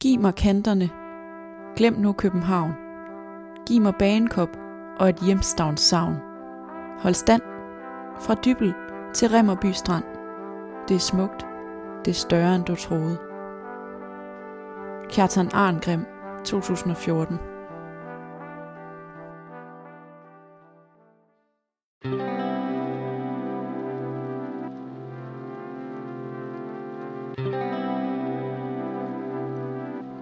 Giv mig kanterne. Glem nu København. Giv mig banekop og et hjemstavns savn. Hold stand fra Dybel til Remmerby Strand. Det er smukt. Det er større end du troede. Kjartan Arngrim, 2014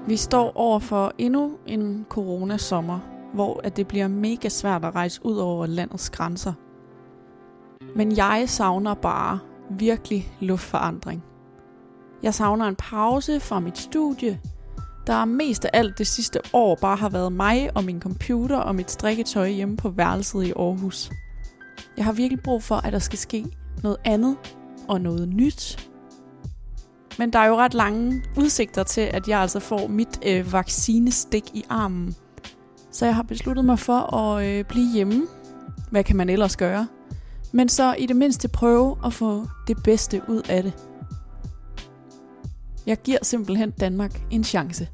vi står over for endnu en coronasommer, hvor at det bliver mega svært at rejse ud over landets grænser. Men jeg savner bare virkelig luftforandring. Jeg savner en pause fra mit studie, der mest af alt det sidste år bare har været mig og min computer og mit strikketøj hjemme på værelset i Aarhus. Jeg har virkelig brug for, at der skal ske noget andet og noget nyt. Men der er jo ret lange udsigter til, at jeg altså får mit øh, vaccinestik i armen. Så jeg har besluttet mig for at øh, blive hjemme. Hvad kan man ellers gøre? Men så i det mindste prøve at få det bedste ud af det. Jeg giver simpelthen Danmark en chance.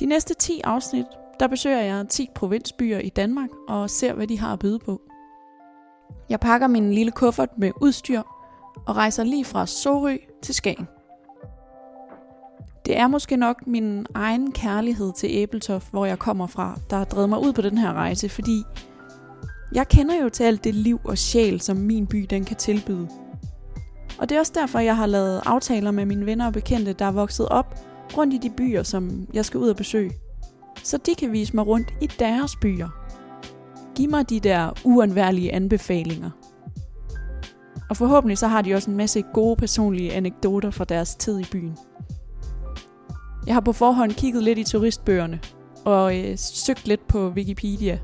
De næste 10 afsnit, der besøger jeg 10 provinsbyer i Danmark og ser, hvad de har at byde på. Jeg pakker min lille kuffert med udstyr og rejser lige fra Sorø til Skagen. Det er måske nok min egen kærlighed til Æbeltoft, hvor jeg kommer fra, der har drevet mig ud på den her rejse, fordi jeg kender jo til alt det liv og sjæl, som min by den kan tilbyde. Og det er også derfor, jeg har lavet aftaler med mine venner og bekendte, der er vokset op rundt i de byer, som jeg skal ud og besøge. Så de kan vise mig rundt i deres byer. Giv mig de der uundværlige anbefalinger. Og forhåbentlig så har de også en masse gode personlige anekdoter fra deres tid i byen. Jeg har på forhånd kigget lidt i turistbøgerne og øh, søgt lidt på Wikipedia.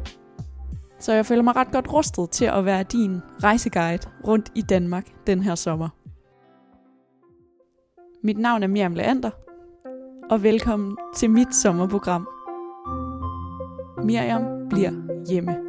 Så jeg føler mig ret godt rustet til at være din rejseguide rundt i Danmark den her sommer. Mit navn er Miriam Leander, og velkommen til mit sommerprogram. Miriam bliver hjemme.